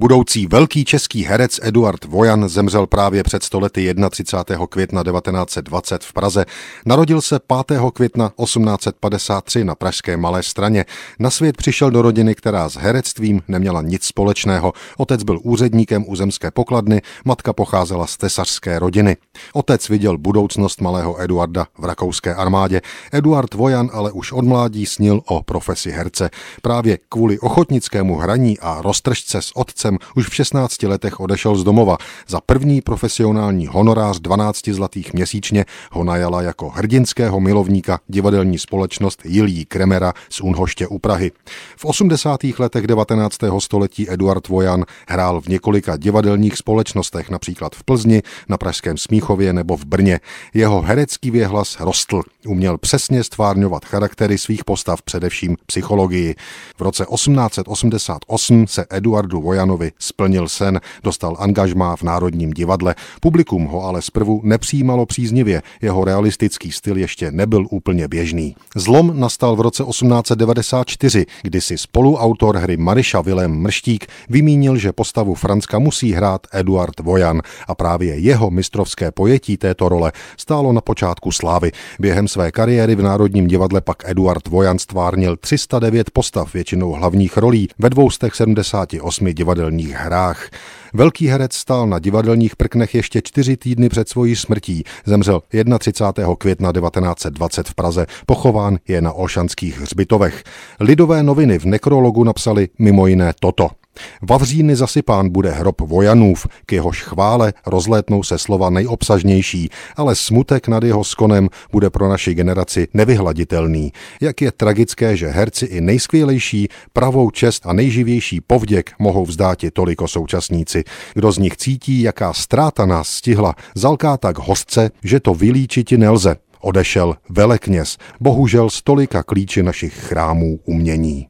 Budoucí velký český herec Eduard Vojan zemřel právě před stolety 31. května 1920 v Praze. Narodil se 5. května 1853 na pražské Malé straně. Na svět přišel do rodiny, která s herectvím neměla nic společného. Otec byl úředníkem u zemské pokladny, matka pocházela z tesařské rodiny. Otec viděl budoucnost malého Eduarda v rakouské armádě. Eduard Vojan ale už od mládí snil o profesi herce. Právě kvůli ochotnickému hraní a roztržce s otcem otcem už v 16 letech odešel z domova. Za první profesionální honorář 12 zlatých měsíčně ho najala jako hrdinského milovníka divadelní společnost Jilí Kremera z Unhoště u Prahy. V 80. letech 19. století Eduard Vojan hrál v několika divadelních společnostech, například v Plzni, na Pražském Smíchově nebo v Brně. Jeho herecký věhlas rostl. Uměl přesně stvárňovat charaktery svých postav, především psychologii. V roce 1888 se Eduardu Vojanovi Vojanovi splnil sen, dostal angažmá v Národním divadle. Publikum ho ale zprvu nepřijímalo příznivě, jeho realistický styl ještě nebyl úplně běžný. Zlom nastal v roce 1894, kdy si spoluautor hry Mariša Vilém Mrštík vymínil, že postavu Franska musí hrát Eduard Vojan a právě jeho mistrovské pojetí této role stálo na počátku slávy. Během své kariéry v Národním divadle pak Eduard Vojan stvárnil 309 postav, většinou hlavních rolí ve 278 divadelních divadelních hrách. Velký herec stál na divadelních prknech ještě čtyři týdny před svojí smrtí. Zemřel 31. května 1920 v Praze. Pochován je na Olšanských hřbitovech. Lidové noviny v nekrologu napsali mimo jiné toto. Vavříny zasypán bude hrob vojanův, k jehož chvále rozlétnou se slova nejobsažnější, ale smutek nad jeho skonem bude pro naši generaci nevyhladitelný. Jak je tragické, že herci i nejskvělejší, pravou čest a nejživější povděk mohou vzdáti toliko současníci. Kdo z nich cítí, jaká ztráta nás stihla, zalká tak hostce, že to vylíčiti nelze. Odešel velekněz, bohužel stolika klíči našich chrámů umění.